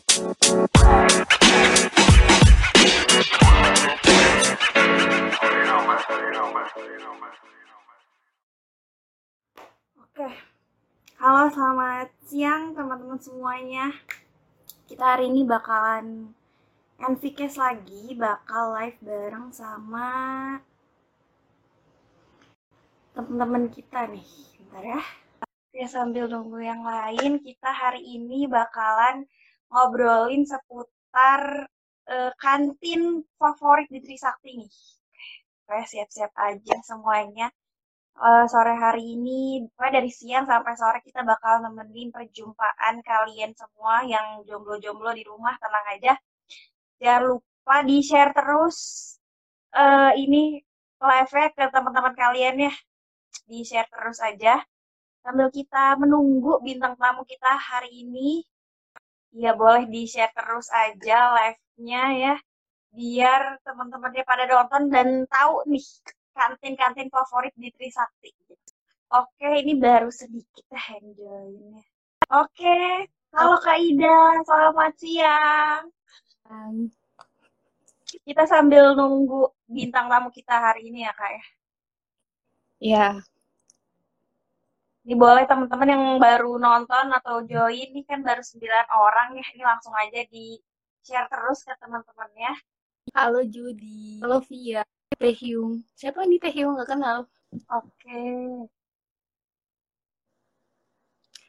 Oke, halo selamat siang teman-teman semuanya. Kita hari ini bakalan NVCast lagi, bakal live bareng sama teman-teman kita nih. Bentar ya. Oke, sambil nunggu yang lain, kita hari ini bakalan ngobrolin seputar uh, kantin favorit di Trisakti nih. Oke, siap-siap aja semuanya uh, sore hari ini, dari siang sampai sore kita bakal nemenin perjumpaan kalian semua yang jomblo-jomblo di rumah, tenang aja. Jangan lupa di-share terus uh, ini live-nya ke teman-teman kalian ya. Di-share terus aja. Sambil kita menunggu bintang tamu kita hari ini. Ya boleh di-share terus aja live-nya ya. Biar teman-temannya pada nonton dan tahu nih kantin-kantin favorit di Trisakti. Oke, ini baru sedikit enjoy-nya. Oke, halo Kak Ida, selamat siang. Kita sambil nunggu bintang tamu kita hari ini ya Kak ya. Iya. Ini boleh teman-teman yang baru nonton atau join, ini kan baru 9 orang ya, ini langsung aja di share terus ke teman-temannya. Halo Judi. Halo Via. Taehyung. Siapa nih Taehyung? Gak kenal. Oke.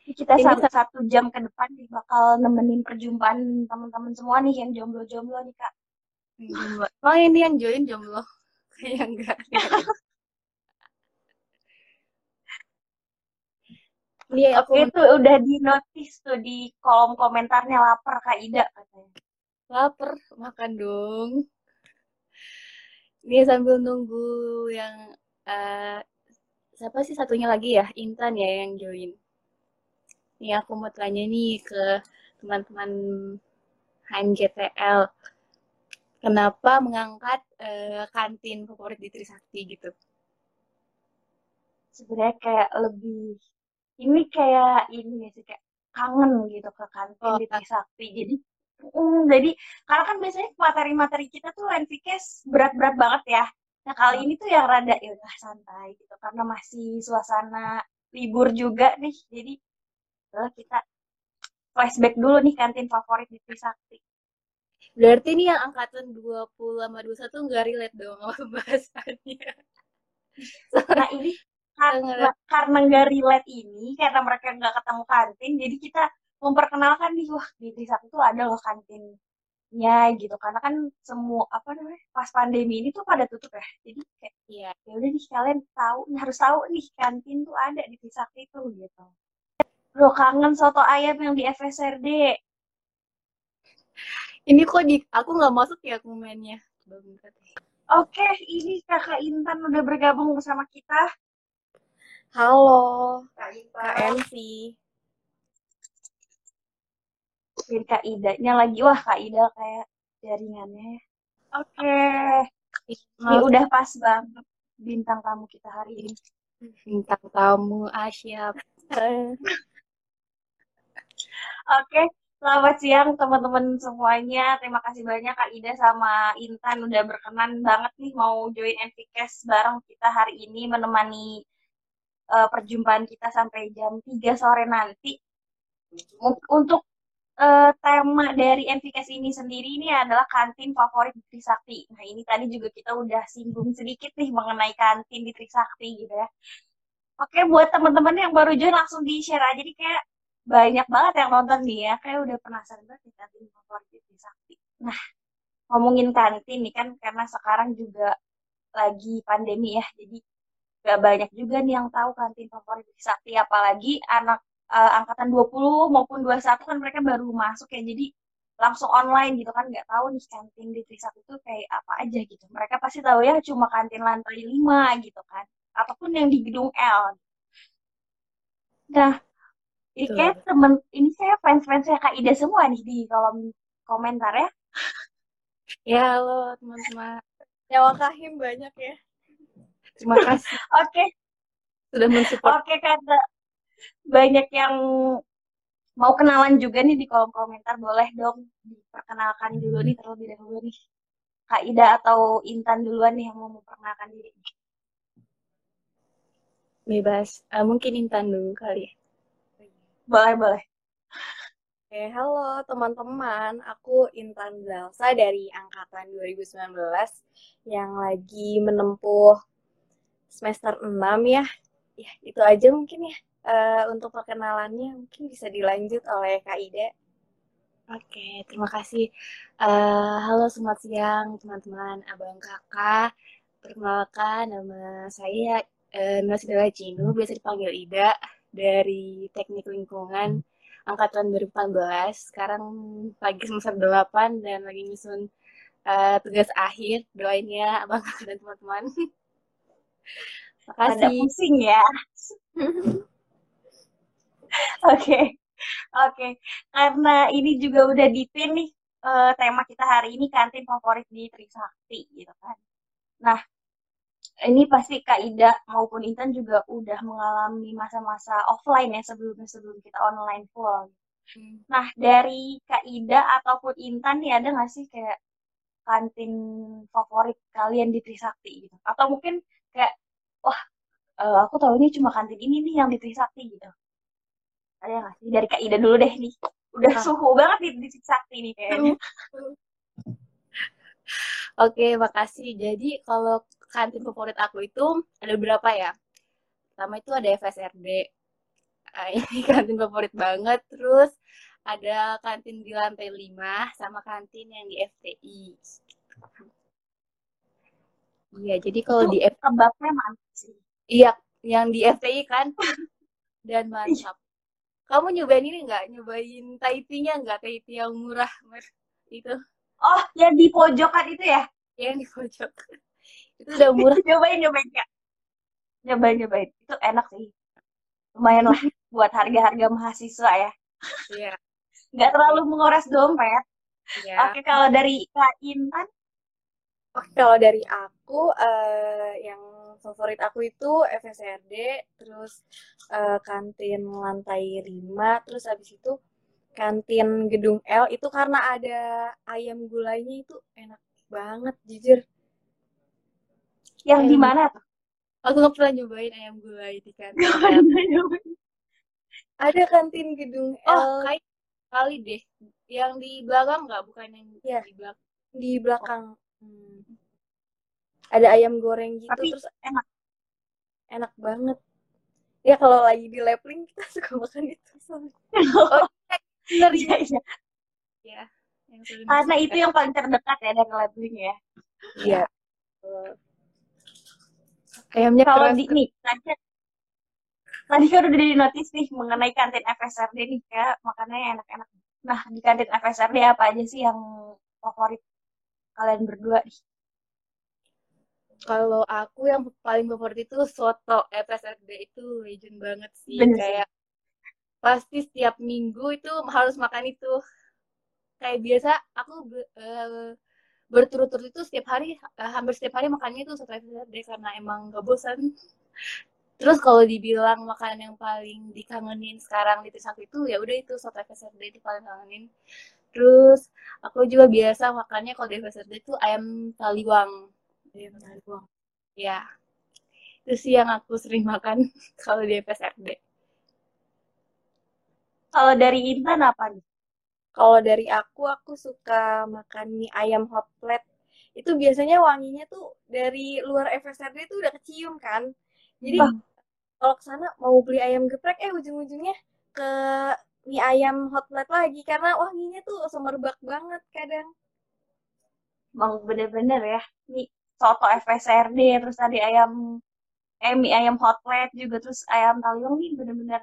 Kita Ini satu, satu jam ke depan nih bakal nemenin perjumpaan teman-teman semua nih yang jomblo-jomblo nih kak. Jomblo. Oh ini yang join jomblo. Kayak enggak. Iya, aku Oke tuh udah di notice tuh di kolom komentarnya lapar kak Ida katanya. lapar, makan dong. Ini sambil nunggu yang eh, siapa sih satunya lagi ya? Intan ya yang join. Nih aku mau tanya nih ke teman-teman HMGTL. Kenapa mengangkat eh, kantin favorit di Trisakti gitu? Sebenarnya kayak lebih ini kayak ini ya sih kayak kangen gitu ke kantin Oh, di Trisakti. Jadi mm, jadi karena kan biasanya materi-materi kita tuh NVCast berat-berat banget ya. Nah kali ini tuh yang rada ya udah santai gitu karena masih suasana libur juga nih. Jadi udah kita flashback dulu nih kantin favorit di Trisakti. Berarti ini yang angkatan 20 sama 21 nggak relate dong sama pembahasannya. Nah ini karena karena nggak relate ini karena mereka nggak ketemu kantin jadi kita memperkenalkan nih wah di Trisakti tuh ada loh kantinnya gitu. Karena kan semua apa namanya pas pandemi ini tuh pada tutup ya. Jadi kayak Iya. ya udah nih kalian tahu harus tahu nih kantin tuh ada di Trisakti tuh gitu. Loh kangen soto ayam yang di FSRD Ini kok di aku nggak masuk ya komennya. Oke ini kakak Intan udah bergabung bersama kita Halo, Kak Kak MC. Dan Kak Ida-nya lagi wah Kak Ida kayak jaringannya ya. Oke Ini Maaf, udah pas banget bintang tamu kita hari ini. bintang tamu Asyap. Oke, selamat siang teman-teman semuanya. Terima kasih banyak Kak Ida sama Intan udah berkenan banget nih mau join NVCast bareng kita hari ini menemani eh, perjumpaan kita sampai jam 3 sore nanti. Untuk eh, tema dari NVCast ini sendiri ini adalah kantin favorit di Trisakti. Nah, ini tadi juga kita udah singgung sedikit nih mengenai kantin di Trisakti gitu ya. Oke, buat teman-teman yang baru join langsung di-share aja nih kayak banyak banget yang nonton nih ya. Kayak udah penasaran banget nih kantin favorit di Trisakti. Nah, ngomongin kantin nih kan karena sekarang juga lagi pandemi ya. Jadi gak banyak juga nih yang tahu kantin favorit di Trisakti apalagi anak eh, angkatan 20 maupun 21 kan mereka baru masuk ya. Jadi langsung online gitu kan nggak tahu nih kantin di Trisakti itu kayak apa aja gitu. Mereka pasti tahu ya cuma kantin lantai 5 gitu kan. Ataupun yang di gedung L. Nah, ini Betul. kayak temen, ini saya fans-fansnya Kak Ida semua nih di kolom komentar ya. Ya, halo teman-teman. Nyawa Kahim banyak ya. Terima kasih. Oke, sudah mensupport. oke karena banyak yang mau kenalan juga nih di kolom komentar boleh dong diperkenalkan dulu nih terlebih dahulu nih. Kak Ida atau Intan duluan nih yang mau memperkenalkan diri. Bebas. Uh, mungkin Intan dulu kali ya. Boleh boleh. Oke, halo teman-teman. Aku Intan Zalsa dari angkatan 2019 yang lagi menempuh semester 6 ya. Ya, itu aja mungkin ya. Uh, untuk perkenalannya mungkin bisa dilanjut oleh Kak Ida. Oke, terima kasih. Uh, halo, selamat siang teman-teman, abang kakak. Perkenalkan, nama saya uh, Nasidala Cinu, biasa dipanggil Ida, dari Teknik Lingkungan angkatan 2014 sekarang lagi semester 8 dan lagi nyusun uh, tugas akhir doain ya abang kakak dan teman-teman makasih ada pusing ya oke oke karena ini juga udah dipin nih uh, tema kita hari ini kantin favorit di Trisakti gitu kan nah ini pasti Kak Ida maupun Intan juga udah mengalami masa-masa offline ya sebelumnya sebelum kita online full. Hmm. Nah dari Kak Ida ataupun Intan nih ada nggak sih kayak kantin favorit kalian di Trisakti gitu? Atau mungkin kayak wah uh, aku tahu ini cuma kantin ini nih yang di Trisakti gitu. Ada nggak sih dari Kak Ida dulu deh nih? Udah nah. suhu banget di, di Trisakti nih kayaknya. Oke, makasih. Jadi kalau kantin favorit aku itu ada berapa ya? Pertama itu ada FSRD. Nah, ini kantin favorit banget. Terus ada kantin di lantai 5 sama kantin yang di FTI. Iya, jadi kalau di FTI kebabnya mantap sih. Iya, yang di FTI kan dan mantap. Kamu nyobain ini nggak? Nyobain Taitinya nggak? Taiti yang murah itu? Oh, yang di pojokan itu ya? Yang di pojokan itu udah murah nyobain nyobain ya nyobain nyobain itu enak sih lumayan lah buat harga-harga mahasiswa ya iya nggak terlalu menguras dompet yeah. oke kalau dari Kak Intan oke kalau dari aku uh, yang favorit aku itu FSRD terus uh, kantin lantai 5 terus habis itu kantin gedung L itu karena ada ayam gulainya itu enak banget jujur yang di mana? Aku nggak pernah nyobain ayam gulai di kantin. Ada kantin gedung oh, L. kayak kali deh. Yang di belakang nggak? Bukan yang ya. di belakang. Di belakang. Hmm. Ada ayam goreng gitu Tapi terus enak. Enak banget. Ya kalau lagi di leveling kita suka makan itu. oh, benar ya. Ya. Karena itu yang paling terdekat ya dengan leveling ya. Iya. Ayamnya kalau di nih tadi kan udah di notis nih mengenai kantin FSRD nih ya makanannya enak-enak. Nah di kantin FSRD apa aja sih yang favorit kalian berdua nih? Kalau aku yang paling favorit itu soto. FSRD itu legend banget sih. Bener. kayak pasti setiap minggu itu harus makan itu. Kayak biasa aku uh, berturut-turut itu setiap hari uh, hampir setiap hari makannya itu soto deh karena emang gak bosan. Terus kalau dibilang makanan yang paling dikangenin sekarang di Trisakti itu ya udah itu soto FSRD itu paling kangenin terus aku juga biasa makannya kalau di FSRD itu ayam taliwang ayam taliwang ya itu sih yang aku sering makan kalau di FSRD kalau dari Intan apa nih? Kalau dari aku, aku suka makan mie ayam hot plate. Itu biasanya wanginya tuh dari luar FSRD itu udah kecium kan. Jadi kalau ke sana mau beli ayam geprek, eh ujung-ujungnya ke mie ayam hot plate lagi karena wanginya tuh semerbak banget kadang. Bang bener-bener ya. Mie soto FSRD terus tadi ayam eh mie ayam hot plate juga terus ayam taliwang nih bener-bener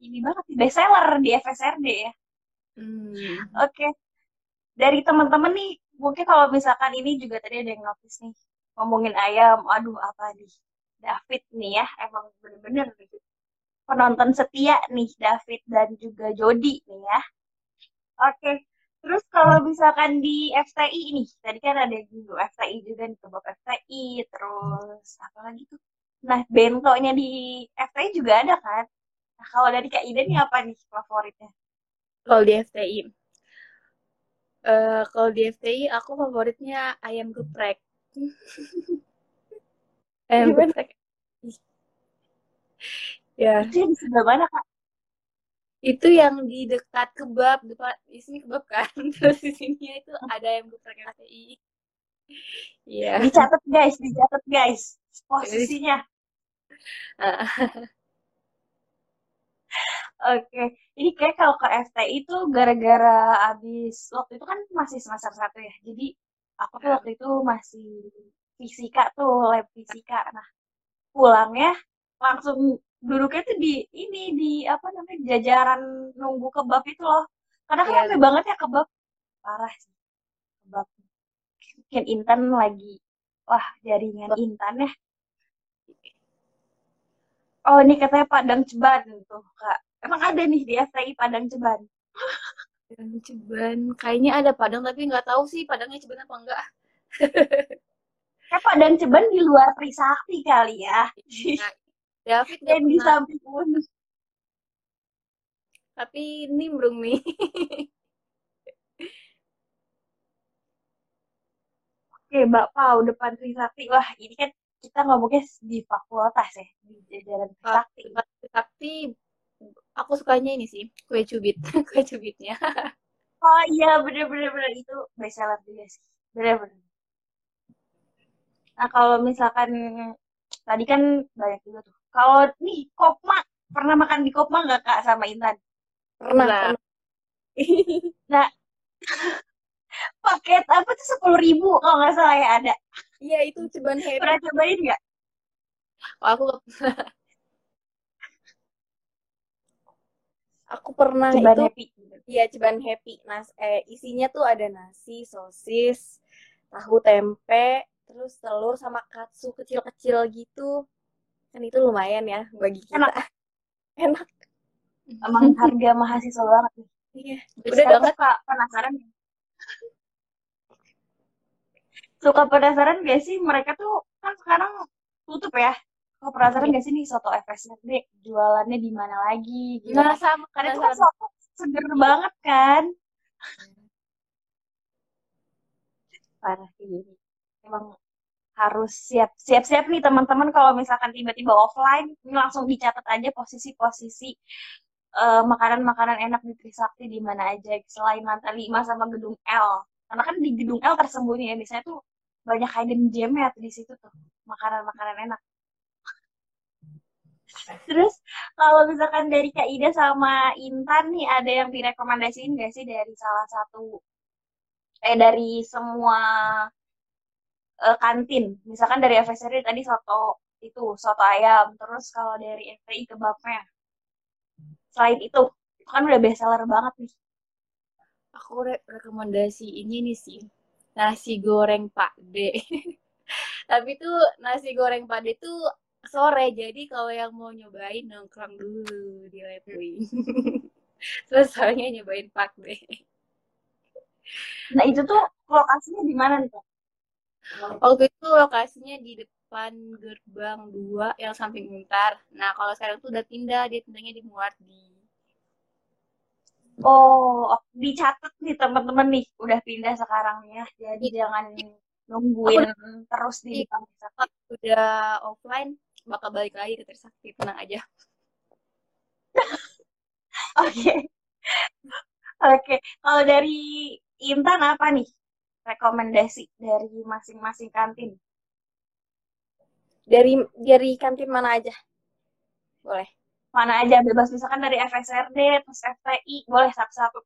ini banget best seller di FSRD ya. Hmm. Oke. Okay. Dari teman-teman nih, mungkin kalau misalkan ini juga tadi ada yang notice nih, ngomongin ayam, aduh apa nih, David nih ya, emang bener-bener gitu. Penonton setia nih, David dan juga Jody nih ya. Oke. Terus kalau misalkan di FTI ini, tadi kan ada juga FTI juga nih, kebab FTI, terus apa lagi tuh? Nah, bentonya di FTI juga ada kan? Nah, kalau dari Kak Ida nih apa nih favoritnya? Kalau di FTI, eh kalau di FTI aku favoritnya ayam geprek. ayam geprek. Ya, Itu yang di sebelah mana, Kak? itu yang di dekat kebab, dekat di sini kebab kan. Terus di sini itu ada ayam geprek FTI. Iya. Dicatat guys, dicatat guys. Posisinya. Oke, ini kayak kalau ke FTI itu gara-gara abis waktu itu kan masih semester satu ya. Jadi aku tuh waktu itu masih fisika tuh, lab fisika. Nah, pulangnya langsung duduknya tuh di ini di apa namanya jajaran nunggu kebab itu loh. Karena kan Iya. rame banget ya kebab. Parah sih kebab. Mungkin Intan lagi wah jaringan Intan ya. Oh, ini katanya Padang Ceban tuh, Kak. Emang ada nih di FTI Padang Ceban. Padang Ceban. Kayaknya ada Padang tapi nggak tahu sih Padangnya Ceban apa enggak. Kayak Padang Ceban di luar Trisakti kali ya. Nah, David Dan di samping pun. tapi nimbrung nih. Oke, Bapak depan Trisakti. Wah, ini kan kita ngomongnya di fakultas ya, di jajaran Trisakti. dekat Sakti, aku sukanya ini sih, kue cubit, kue cubitnya. Oh iya, bener-bener bener. itu best seller juga sih. Bener-bener. Nah, kalau misalkan tadi kan banyak juga tuh. Kalau nih Kopma, pernah makan di Kopma nggak Kak sama Intan? Pernah, Nah, pernah. Nah, paket apa tuh sepuluh ribu kalau nggak salah ya ada. Iya, itu Ceban Happy. Pernah cobain nggak? oh, aku Aku pernah Ceban itu, Happy. iya Ceban Happy. Nas, eh, isinya tuh ada nasi, sosis, tahu tempe, terus telur sama katsu kecil-kecil gitu. Kan itu lumayan ya bagi kita. Enak. Enak. Emang harga mahasiswa banget nih. Iya. Udah banget. suka penasaran. Suka penasaran gak sih mereka tuh kan sekarang tutup ya. Suka penasaran gak sih nih soto FSRD jualannya di mana lagi gitu Nah, sama Karena itu kan soto seger banget kan. Parah gini. Emang harus siap siap siap nih teman-teman kalau misalkan tiba-tiba offline ini langsung dicatat aja posisi-posisi eh, makanan-makanan enak di Trisakti di mana aja selain lantai 5 sama gedung L. Karena kan di gedung L tersembunyi ya biasanya tuh banyak hidden gem ya di situ tuh makanan-makanan enak. Terus kalau misalkan dari Kak Ida sama Intan nih ada yang direkomendasiin gak sih dari salah satu eh dari semua eh, kantin? Misalkan dari FSRD tadi soto itu soto ayam, terus kalau dari FPI kebabnya. Selain itu, itu kan udah best seller banget nih. Aku re rekomendasi ini nih sih, nasi goreng Pak D. Tapi tuh nasi goreng Pak D tuh sore, jadi kalau yang mau nyobain nongkrong dulu di Lepui. Terus soalnya nyobain Pak D. Nah itu tuh lokasinya di mana nih Kak? Waktu itu lokasinya di depan gerbang 2 yang samping Untar. Nah, kalau sekarang tuh udah pindah, dia pindahnya di Muardi. Oh, dicatat nih teman-teman nih, udah pindah sekarang ya. Jadi Iya. jangan nungguin terus di Iya. depan udah offline bakal balik lagi ke Trisakti, tenang aja. Oke. Oke, kalau dari Intan apa nih rekomendasi dari masing-masing kantin? Dari dari kantin mana aja? Boleh. Mana aja bebas misalkan dari FSRD terus FTI boleh satu-satu.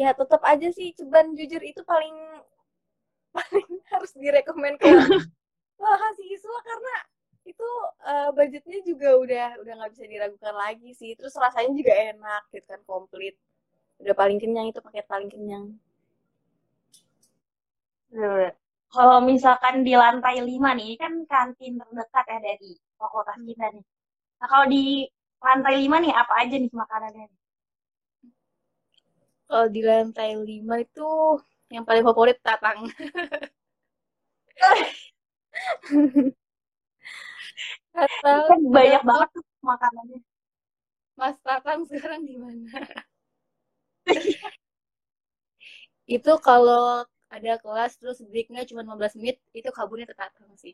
Ya tetap aja sih Ceban jujur itu paling paling harus direkomend ke mahasiswa karena itu eh, budgetnya juga udah udah nggak bisa diragukan lagi sih. Terus rasanya juga enak gitu kan komplit. Udah paling kenyang itu paket paling kenyang. Kalau misalkan di lantai 5 nih, kan kantin terdekat ya dari fakultas kita nih. Nah, kalau di lantai 5 nih apa aja nih makanannya? Kalau di lantai 5 itu yang paling favorit tatang. Tatang kan banyak banget tuh makanannya. Mas Tatang sekarang di mana? itu kalau ada kelas terus breaknya cuma 15 menit, itu kaburnya ke Tatang sih.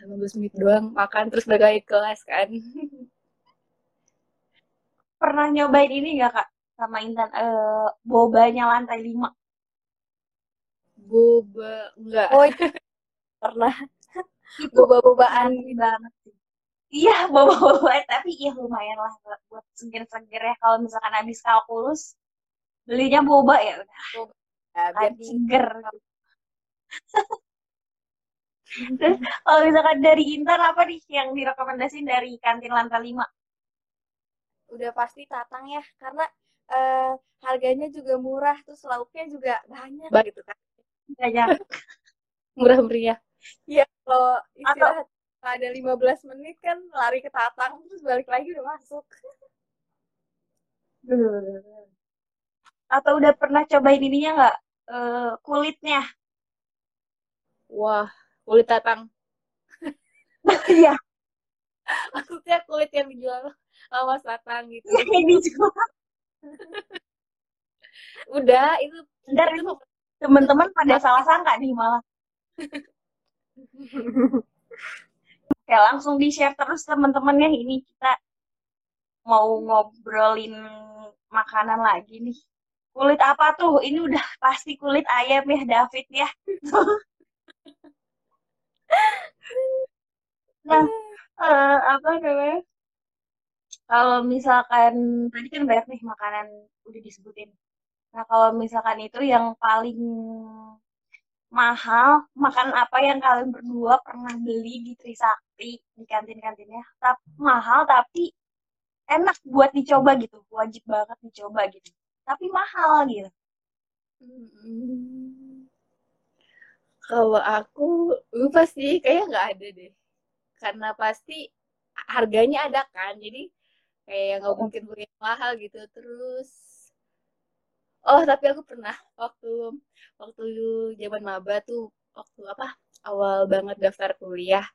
15 menit doang makan terus balik lagi kelas kan. Pernah nyobain ini nggak kak sama Intan eh bobanya lantai 5? Boba enggak. Oh, itu pernah boba-bobaan banget sih. Iya, boba-boba tapi iya lumayan lah buat seger-seger ya kalau misalkan habis kalkulus belinya boba ya udah ya, biar seger. Terus kalau misalkan dari Intan apa nih yang direkomendasiin dari kantin lantai 5? udah pasti tatang ya karena eh, harganya juga murah terus lauknya juga banyak Ba- gitu kan Banyak. Murah meriah. Iya, kalau Atau istirahat ada 15 menit kan lari ke tatang terus balik lagi udah masuk. atau udah pernah cobain ininya nggak? Eh, kulitnya. Wah, kulit Tatang. Iya, Maksudnya kulit yang dijual sama Mas Tatang gitu. ini juga. Udah, itu Bentar, itu teman-teman pada salah sangka nih malah. Oke, langsung di-share terus teman-temannya ini kita mau ngobrolin makanan lagi nih. Kulit apa tuh? Ini udah pasti kulit ayam ya, David ya. Nah, eh, apa namanya? Kalau misalkan tadi kan banyak nih makanan udah disebutin. Nah, kalau misalkan itu yang paling mahal, makan apa yang kalian berdua pernah beli di Trisakti, di kantin-kantinnya? Tapi mahal tapi enak buat dicoba gitu, wajib banget dicoba gitu. Tapi mahal gitu. Kalau aku lupa sih, kayaknya nggak ada deh. Karena pasti harganya ada kan, jadi kayak nggak mungkin beli mahal gitu. Terus, oh tapi aku pernah waktu waktu zaman maba tuh waktu apa awal banget daftar kuliah,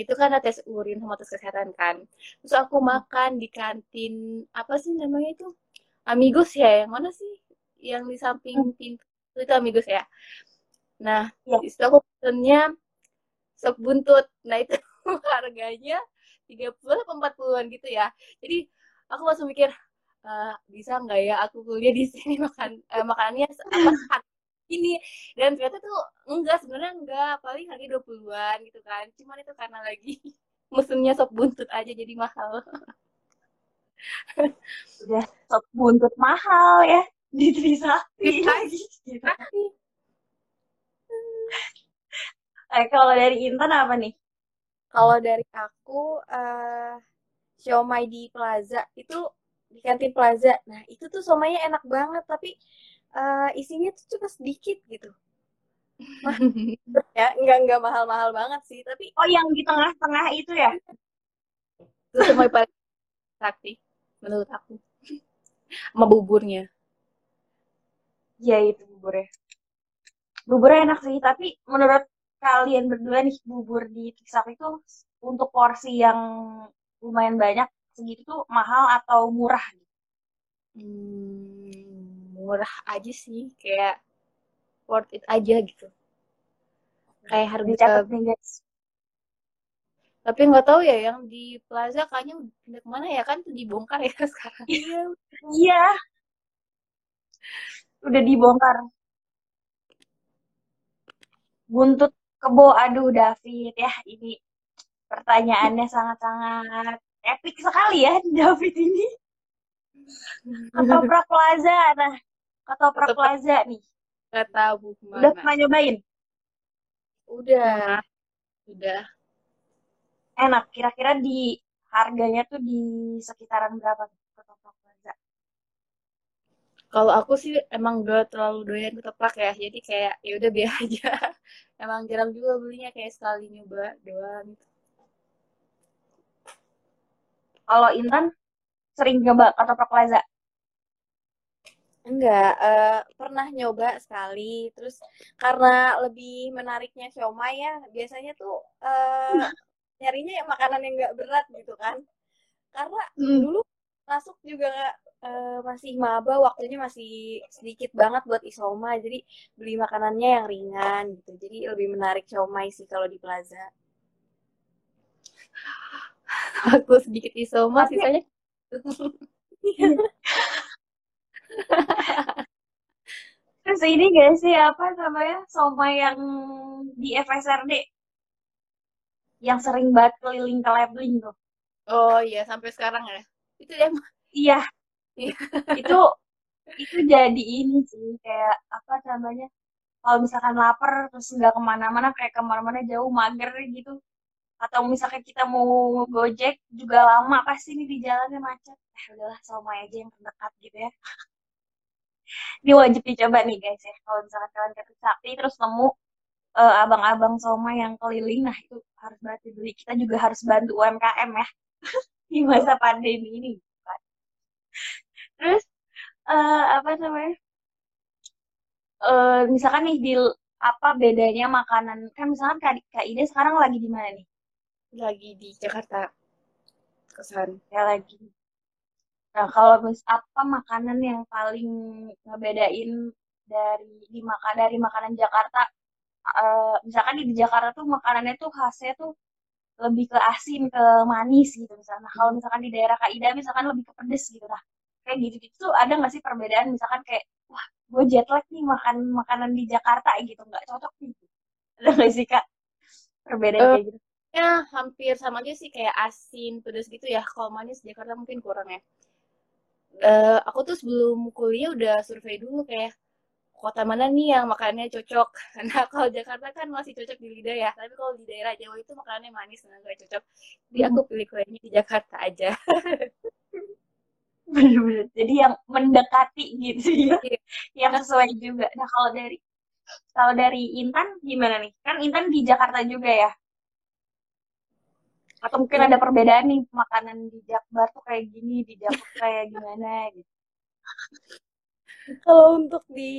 itu kan ada tes urin sama tes kesehatan kan. Terus aku makan di kantin apa sih namanya itu? Amigos ya, yang mana sih? Yang di samping pintu itu Amigos ya. Nah, Ya, di situ aku pesennya sop buntut. Nah, itu harganya 30 atau 40-an gitu ya. Jadi, aku langsung mikir, "Eh, bisa nggak ya aku kuliah di sini makan eh, makanannya apa harga ini dan ternyata tuh enggak sebenarnya enggak paling harga 20-an gitu kan cuman itu karena lagi mesennya sop buntut aja jadi mahal udah buntut mahal ya di Trisakti lagi. Tapi, Eh, kalau dari Intan apa nih? Kalau dari aku eh siomay di Plaza itu di kantin Plaza. Nah, itu tuh siomaynya enak banget tapi eh, isinya tuh cuma sedikit gitu. Mah, ya, nggak nggak mahal-mahal banget sih, tapi Oh, yang di tengah-tengah itu ya? itu yang paling sakti menurut aku sama buburnya Ya itu buburnya. Buburnya enak sih, tapi menurut kalian berdua nih bubur di Trisakti itu untuk porsi yang lumayan banyak segitu tuh mahal atau murah? Hmm, murah aja sih kayak worth it aja gitu kayak harga Dicatat nih guys. Tapi nggak tahu ya yang di Plaza kayaknya udah ke mana ya kan tuh dibongkar ya sekarang iya Iya, udah dibongkar. Buntut kebo, aduh David ya ini pertanyaannya sangat-sangat epik sekali ya David ini. Ketoprak Plaza, nah Ketoprak. Plaza nih, nggak tahu udah pernah nyobain? udah. Udah Enak, kira-kira di harganya tuh di sekitaran berapa Ketoprak Plaza? kalau aku sih emang gak terlalu doyan ketoprak ya jadi kayak ya udah biar aja emang jarang juga belinya kayak sekali nyoba doang gitu. Kalau Intan sering coba Ketoprak Plaza? Enggak, eh, pernah nyoba sekali. Terus karena lebih menariknya siomay ya, biasanya tuh eh, nyarinya yang makanan yang nggak berat gitu kan. Karena Hmm. dulu masuk juga uh, masih maba waktunya masih sedikit banget buat isoma jadi beli makanannya yang ringan gitu jadi lebih menarik siomay sih kalau di plaza aku sedikit isoma Tapi... sisanya Terus ini gak sih apa namanya soma yang di FSRD yang sering banget keliling ke labeling tuh. Oh iya sampai sekarang ya. Itu ya. Iya. itu itu jadi ini sih kayak apa namanya kalau misalkan lapar terus nggak ke mana-mana kayak ke mana-mana jauh mager gitu atau misalkan kita mau gojek juga lama pasti ini di jalannya macet eh udahlah sama aja yang terdekat gitu ya ini wajib dicoba nih guys ya kalau misalkan kalian ke Sakti terus nemu uh, abang-abang soma yang keliling nah itu harus banget dibeli kita juga harus bantu UMKM ya di masa pandemi ini. Terus uh, apa namanya uh, misalkan nih di apa bedanya makanan kan misalkan Kak, Kak Ida sekarang lagi di mana nih? Lagi di Jakarta kesan ya lagi. Nah, kalau mis apa makanan yang paling ngebedain dari di makan dari makanan Jakarta? Uh, misalkan di Jakarta tuh makanannya tuh khasnya tuh lebih ke asin, ke manis gitu misalnya. Nah, kalau misalkan di daerah Kaida misalkan lebih ke pedes gitu lah. Kayak gitu-gitu tuh ada nggak sih perbedaan misalkan kayak wah gue jet lag nih makan makanan di Jakarta gitu nggak cocok gitu. Ada nggak sih kak perbedaan uh, kayak gitu? Ya hampir sama aja sih kayak asin, pedes gitu ya. Kalau manis Jakarta mungkin kurang ya uh, aku tuh sebelum kuliah udah survei dulu kayak kota mana nih yang makannya cocok. Nah kalau Jakarta kan masih cocok di lidah ya, tapi kalau di daerah Jawa itu makanannya manis dan gak cocok. Jadi aku pilih kuliahnya di Jakarta aja. Bener-bener. Jadi yang mendekati gitu ya, iya. yang sesuai juga. Nah kalau dari kalau dari Intan gimana nih? Kan Intan di Jakarta juga ya? atau mungkin ada perbedaan nih makanan di Jakbar tuh kayak gini di Jakbar kayak gimana gitu kalau untuk di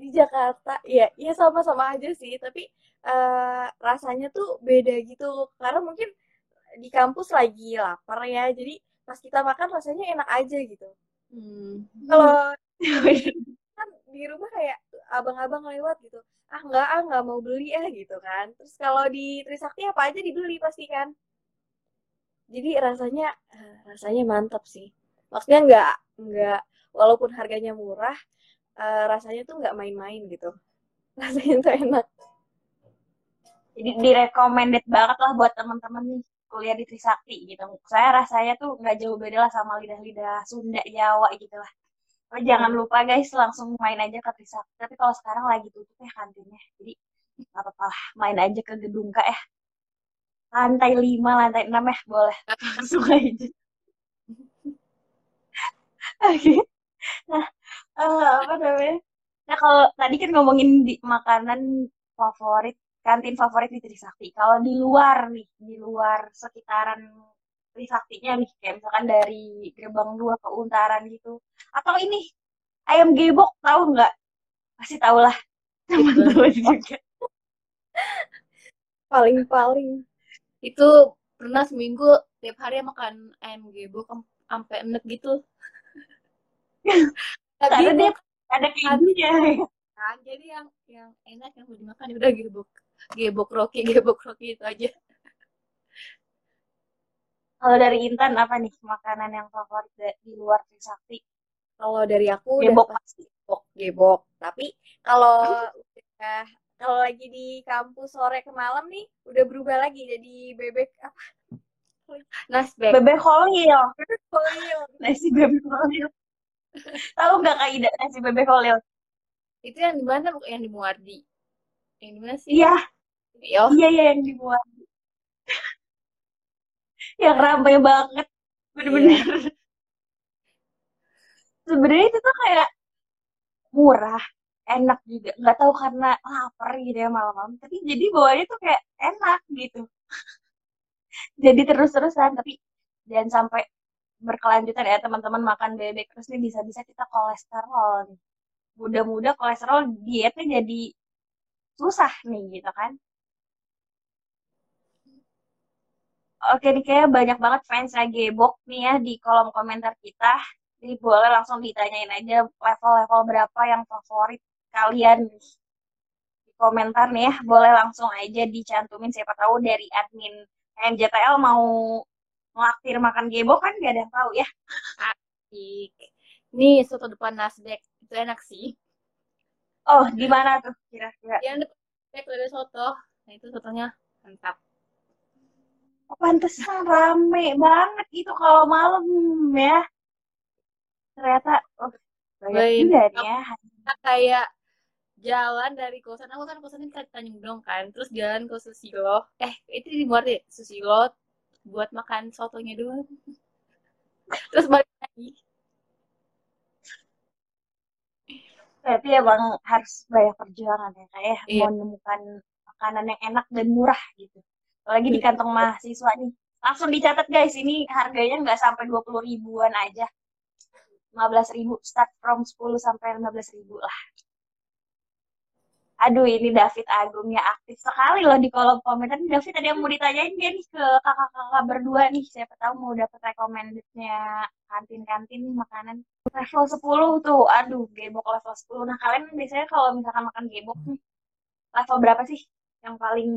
di Jakarta ya ya sama-sama aja sih tapi uh, rasanya tuh beda gitu. Karena mungkin di kampus lagi lapar ya jadi pas kita makan rasanya enak aja gitu. Hmm. kalau kan di rumah kayak abang-abang lewat gitu. Ah nggak ah nggak mau beli ya gitu kan. Terus kalau di Trisakti apa aja dibeli pasti kan. Jadi rasanya eh, rasanya mantap sih. Maksudnya nggak nggak walaupun harganya murah uh, rasanya tuh nggak main-main gitu rasanya tuh enak jadi direkomended banget lah buat teman-teman nih kuliah di Trisakti gitu saya rasanya tuh nggak jauh beda lah sama lidah-lidah Sunda Jawa gitu lah Oh, jangan lupa guys, langsung main aja ke Trisakti. Tapi kalau sekarang lagi tutup ya kantinnya. Jadi nggak apa-apa lah, main aja ke gedung Kak ya. Lantai 5, lantai 6 ya, boleh. Langsung aja. Oke. Nah, uh, apa namanya? Nah, kalau tadi kan ngomongin di makanan favorit, kantin favorit di Trisakti. Kalau di luar nih, di luar sekitaran Trisaktinya nih kayak misalkan dari gerbang dua ke Untaran gitu. Atau ini ayam gebok tahu nggak? Pasti tahu lah. Teman-teman juga. paling paling. Itu pernah seminggu tiap hari makan ayam gebok sampai enek gitu karena dia ada kejunya kan jadi yang yang enak yang mau dimakan udah gebok gebok roki gebok roki itu aja kalau dari Intan apa nih makanan yang favorit di luar Trisakti? Kalau dari aku gebok pasti. Gebok, gebok. Tapi kalau udah kalau lagi di kampus sore ke malam nih udah berubah lagi jadi bebek apa? Nasbek. Bebek holil. Bebek. Nasi bebek holil. Tahu nggak Kak Ida nasi bebek holil? Itu yang di mana yang di Muardi? Yang di mana sih? Iya. Iya, iya yang di Muardi yang ramai banget bener-bener yeah. sebenarnya itu tuh kayak murah enak juga nggak tahu karena lapar gitu ya malam-malam tapi jadi bawahnya tuh kayak enak gitu jadi terus-terusan tapi jangan sampai berkelanjutan ya teman-teman makan bebek terus nih bisa-bisa kita kolesterol nih mudah-mudah kolesterol dietnya jadi susah nih gitu kan Oke nih kayak banyak banget fans gebok nih ya di kolom komentar kita. Jadi boleh langsung ditanyain aja level-level berapa yang favorit kalian di komentar nih ya. Boleh langsung aja dicantumin siapa tahu dari admin MJTL mau ngelaktir makan gebok kan gak ada yang tahu ya. Asik. Nih soto depan Nasdaq itu enak sih. Oh, di mana tuh kira-kira? Yang depan Nasdaq ada soto. Nah itu sotonya mantap. Oh, pantesan rame banget itu kalau malam ya. Ternyata oh, banyak ya. Kayak jalan dari kosan aku kan kosannya di Tanjung Dong kan terus jalan ke Susilo eh itu di luar deh Susilo buat makan sotonya doang terus balik lagi Berarti emang harus banyak perjuangan ya kayak Iya. mau menemukan makanan yang enak dan murah gitu. Apalagi di kantong mahasiswa nih. Langsung dicatat guys, ini harganya nggak sampai 20 ribuan aja. 15 ribu, start from 10 sampai 15 ribu lah. Aduh, ini David Agung ya aktif sekali loh di kolom komentar. Nih, David ada yang mau ditanyain dia nih ke kakak-kakak berdua nih. Siapa tahu mau dapat recommended-nya kantin-kantin makanan. Level 10 tuh, aduh, gebok level 10. Nah, kalian biasanya kalau misalkan makan gebok nih, level berapa sih yang paling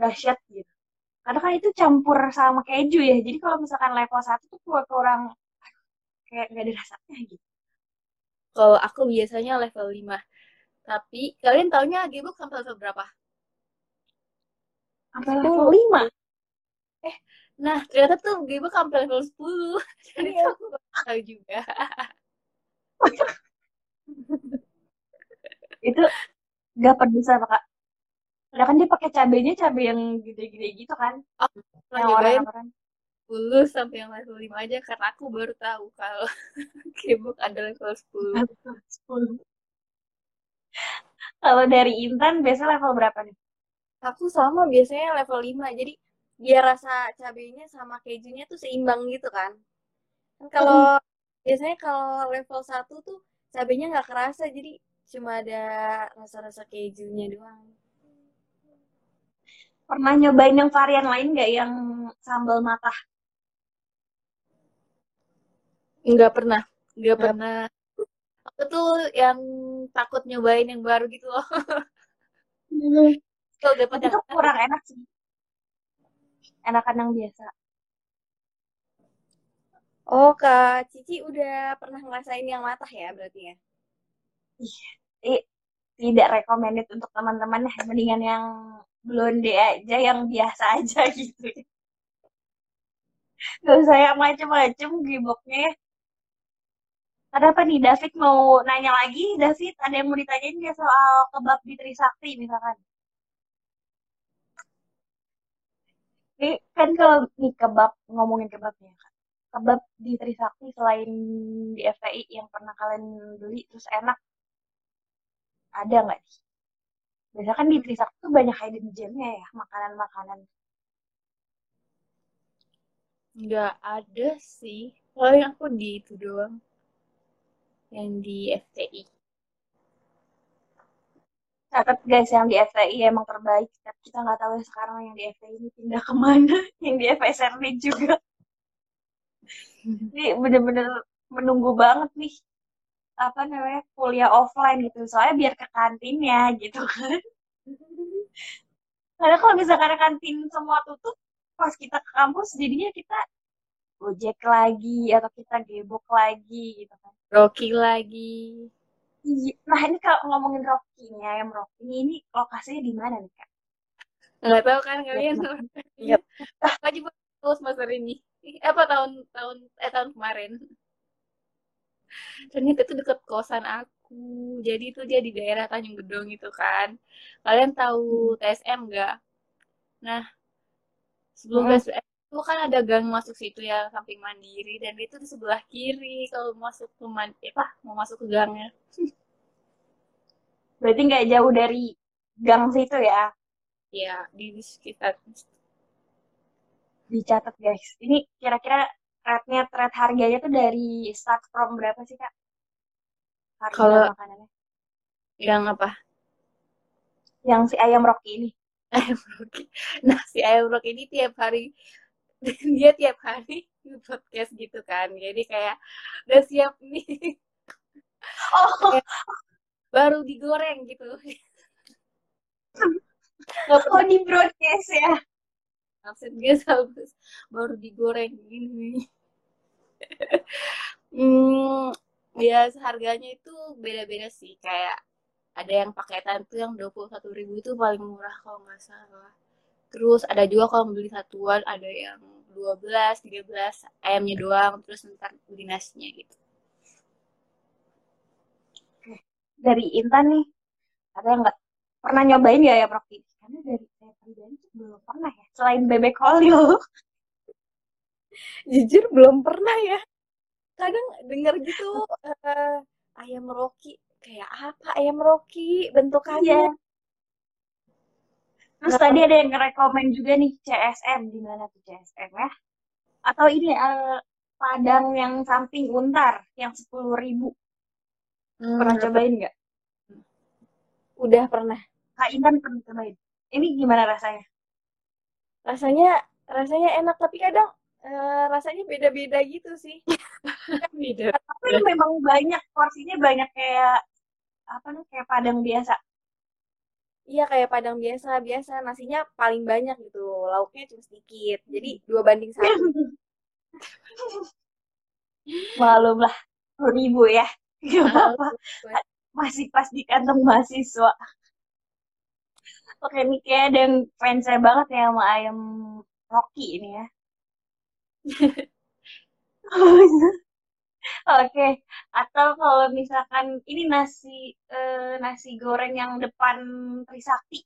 dahsyat gitu? Karena kan itu campur sama keju ya. Jadi kalau misalkan level 1 tuh kurang kayak nggak ada rasanya gitu. kalau aku biasanya level 5 tapi kalian taunya gebok sampai level berapa Sampai level 5. nah ternyata tuh gebok sampai level 10 jadi Iya. aku tahu juga Itu nggak pedes apa kak? Padahal kan dia pakai cabenya cabai yang gede-gede gitu kan. oh Yang orang-orang. 10 sampai yang level 5 aja karena aku baru tahu kalau gebok ada level 10 10. Kalau dari Intan biasa level berapa nih? Aku sama biasanya level 5. Jadi biar rasa cabenya sama kejunya tuh seimbang gitu kan. Kan kalau biasanya kalau level 1 tuh cabenya nggak kerasa jadi cuma ada rasa-rasa kejunya doang. Pernah nyobain yang varian lain nggak yang sambal matah? Nggak pernah nggak pernah aku tuh yang takut nyobain yang baru gitu loh kalau dapat yang itu kurang enak sih. Enakan yang biasa. Oh, Kak Cici udah pernah ngerasain yang matah ya berarti ya? Ih, tidak recommended untuk teman-teman ya. Mendingan yang blonde aja, yang biasa aja gitu. Gak usah yang macem-macem giboknya ya. Ada apa nih, David mau nanya lagi? David, ada yang mau ditanyain nggak soal kebab di Trisakti misalkan? Ini kan kalau nih kebab, ngomongin kebabnya kan. Kebab di Trisakti selain di FTI yang pernah kalian beli terus enak, ada nggak sih? Biasanya kan di Trisakti tuh banyak hidden gemnya ya, makanan-makanan. nggak ada sih paling aku di itu doang yang di FTI Catat guys, yang di FTI emang terbaik. Tapi kita nggak tahu ya sekarang yang di FTI ini pindah ke mana. Yang di FSRD juga. Ini bener-bener menunggu banget nih. Apa namanya, kuliah offline gitu. Soalnya biar ke kantinnya gitu kan. Karena kalau misalkan kantin semua tutup, pas kita ke kampus jadinya kita gojek lagi atau kita gebok lagi gitu kan. Rocky lagi Iya. Nah ini kalau ngomongin Rocky-nya, ayam Rocky ini, ini lokasinya di mana nih kak? nggak tahu kan kalian Ingat. wajib terus semester ini Eh, apa tahun tahun eh tahun kemarin ternyata itu deket kosan aku jadi itu dia di daerah Tanjung Gedong itu kan kalian tahu TSM nggak nah sebelum Hmm. TSM itu kan ada gang masuk situ ya samping mandiri dan itu di sebelah kiri kalau masuk ke man eh, apa mau masuk ke gangnya Berarti nggak jauh dari gang situ ya? ya di, di sekitar Dicatat guys. Ini kira-kira rate-nya, rate harganya tuh dari start from berapa sih kak? Harga Kalau- makanannya. yang apa Yang si ayam Rocky ini. ayam Rocky. Nah, si ayam Rocky ini tiap hari dia tiap hari podcast gitu kan. Jadi kayak udah siap nih. Oh, baru digoreng gitu. oh di broadcast ya. Maksudnya habis baru digoreng gini. hmm, ya harganya itu beda-beda sih. Kayak ada yang paketan tuh yang 21 ribu itu paling murah kalau nggak salah. Terus ada juga kalau beli satuan ada yang 12, 13 ayamnya doang terus ntar beli nasinya gitu. Dari Intan nih, ada nggak pernah nyobain ya ya Rocky? Karena dari saya pribadi belum pernah ya. Selain bebek Holio. Jujur belum pernah ya. Kadang denger gitu uh, ayam Rocky kayak apa ayam Rocky bentukannya. Iya. Terus tadi ada yang ngerekomen juga nih CSM di mana tuh CSM ya? Atau ini uh, Padang yang samping Untar yang sepuluh ribu. Hmm, pernah cobain nggak? Udah pernah. Kak Intan pernah cobain. Ini gimana rasanya? Rasanya rasanya enak tapi kadang uh, rasanya beda-beda gitu sih. beda. Tapi memang banyak porsinya banyak kayak apa nih kayak padang biasa. Iya kayak padang biasa biasa nasinya paling banyak gitu lauknya cuma sedikit jadi dua banding satu. Malum lah ribu ya. Gak apa-apa. Masih pas di kantong mahasiswa. Oke, ini kayak ada yang fans saya banget ya sama ayam Rocky ini ya. Oke, atau kalau misalkan ini nasi eh, nasi goreng yang depan Trisakti,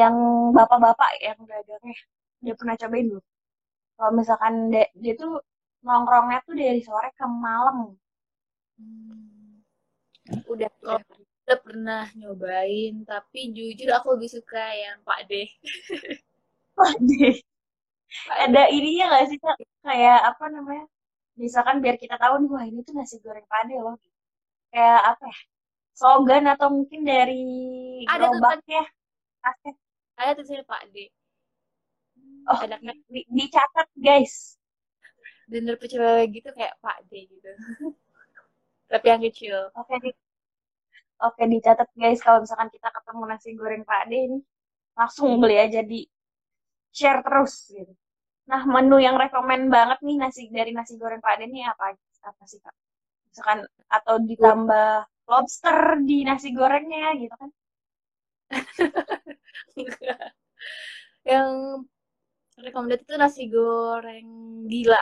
yang bapak-bapak yang dagangnya, dia pernah cobain dulu. Kalau misalkan dia, dia tuh nongkrongnya tuh dari sore ke malam. Hmm. Udah, udah, udah pernah nyobain, tapi jujur aku lebih suka yang Pak D. Pak D. Ada ininya nggak sih kak? Kayak apa namanya? Misalkan biar kita tahu nih wah ini tuh nasi goreng pade loh. Kayak apa ya slogan atau mungkin dari ada gerobaknya? Ada tuh saya Pak D oh ada di, dicatat guys. Bener pecel gitu kayak Pak D gitu. Tapi yang kecil. Oke di oke dicatat guys kalau misalkan kita ketemu nasi goreng Pak D ini langsung beli aja di share terus gitu Nah, menu yang rekomen banget nih nasi dari nasi goreng Pak Den ini apa apa sih Kak? Misalkan atau ditambah lobster di nasi gorengnya gitu kan? yang rekomendasi itu nasi goreng gila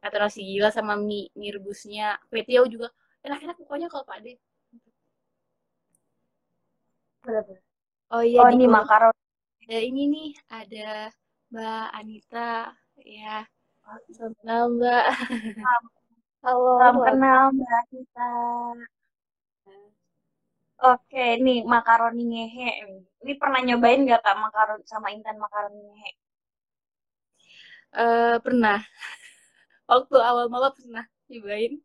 atau nasi gila sama mie, mie rebusnya Petiau juga enak-enak pokoknya kalau Pak Den. Oh iya, oh, ini makaron. Ada ini nih, ada Mbak Anita ya salam kenal Mbak halo salam kenal Mbak Anita Oke, ini makaroni ngehe. Ini pernah nyobain gak kak makaroni sama Intan makaroni ngehe? Uh, pernah. Waktu awal malah pernah nyobain.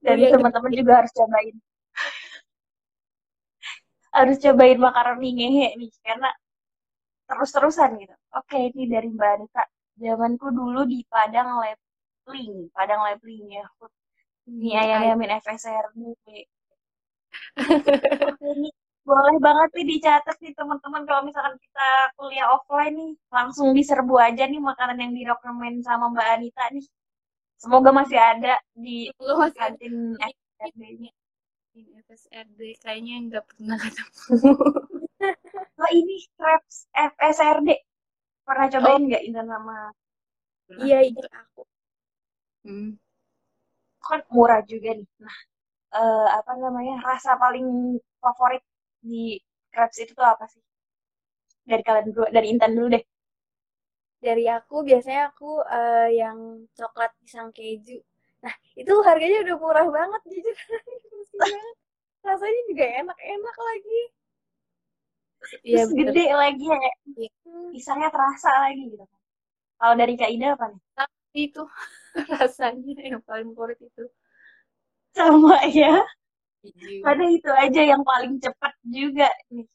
Dan teman-teman juga harus cobain. harus cobain makaroni ngehe nih, karena terus-terusan gitu. Oke, ini dari Mbak Anita. Zamanku dulu di Padang Lepling, Padang Lepling ya. Ini hmm, ayam ayamin FSR Oke, ini boleh banget nih dicatat nih teman-teman kalau misalkan kita kuliah offline nih langsung diserbu aja nih makanan yang direkomend sama Mbak Anita nih. Semoga masih ada di kantin FSRD-nya. FSRD kayaknya nggak pernah ketemu. oh ini crepes FSRD pernah cobain nggak oh. Intan sama iya itu aku. Hmm. kan murah juga nih. Nah uh, apa namanya rasa paling favorit di crepes itu tuh apa sih? Dari kalian dulu dari Intan dulu deh. Dari aku biasanya aku uh, yang coklat pisang keju. Nah itu harganya udah murah banget jujur. Rasanya juga enak-enak lagi Iya, gede lagi ya. Pisangnya terasa lagi gitu kan. Kalau dari Kak Ida apa nih? Tapi itu rasanya yang paling favorit itu. Sama ya. Ada itu aja yang paling cepat juga nih.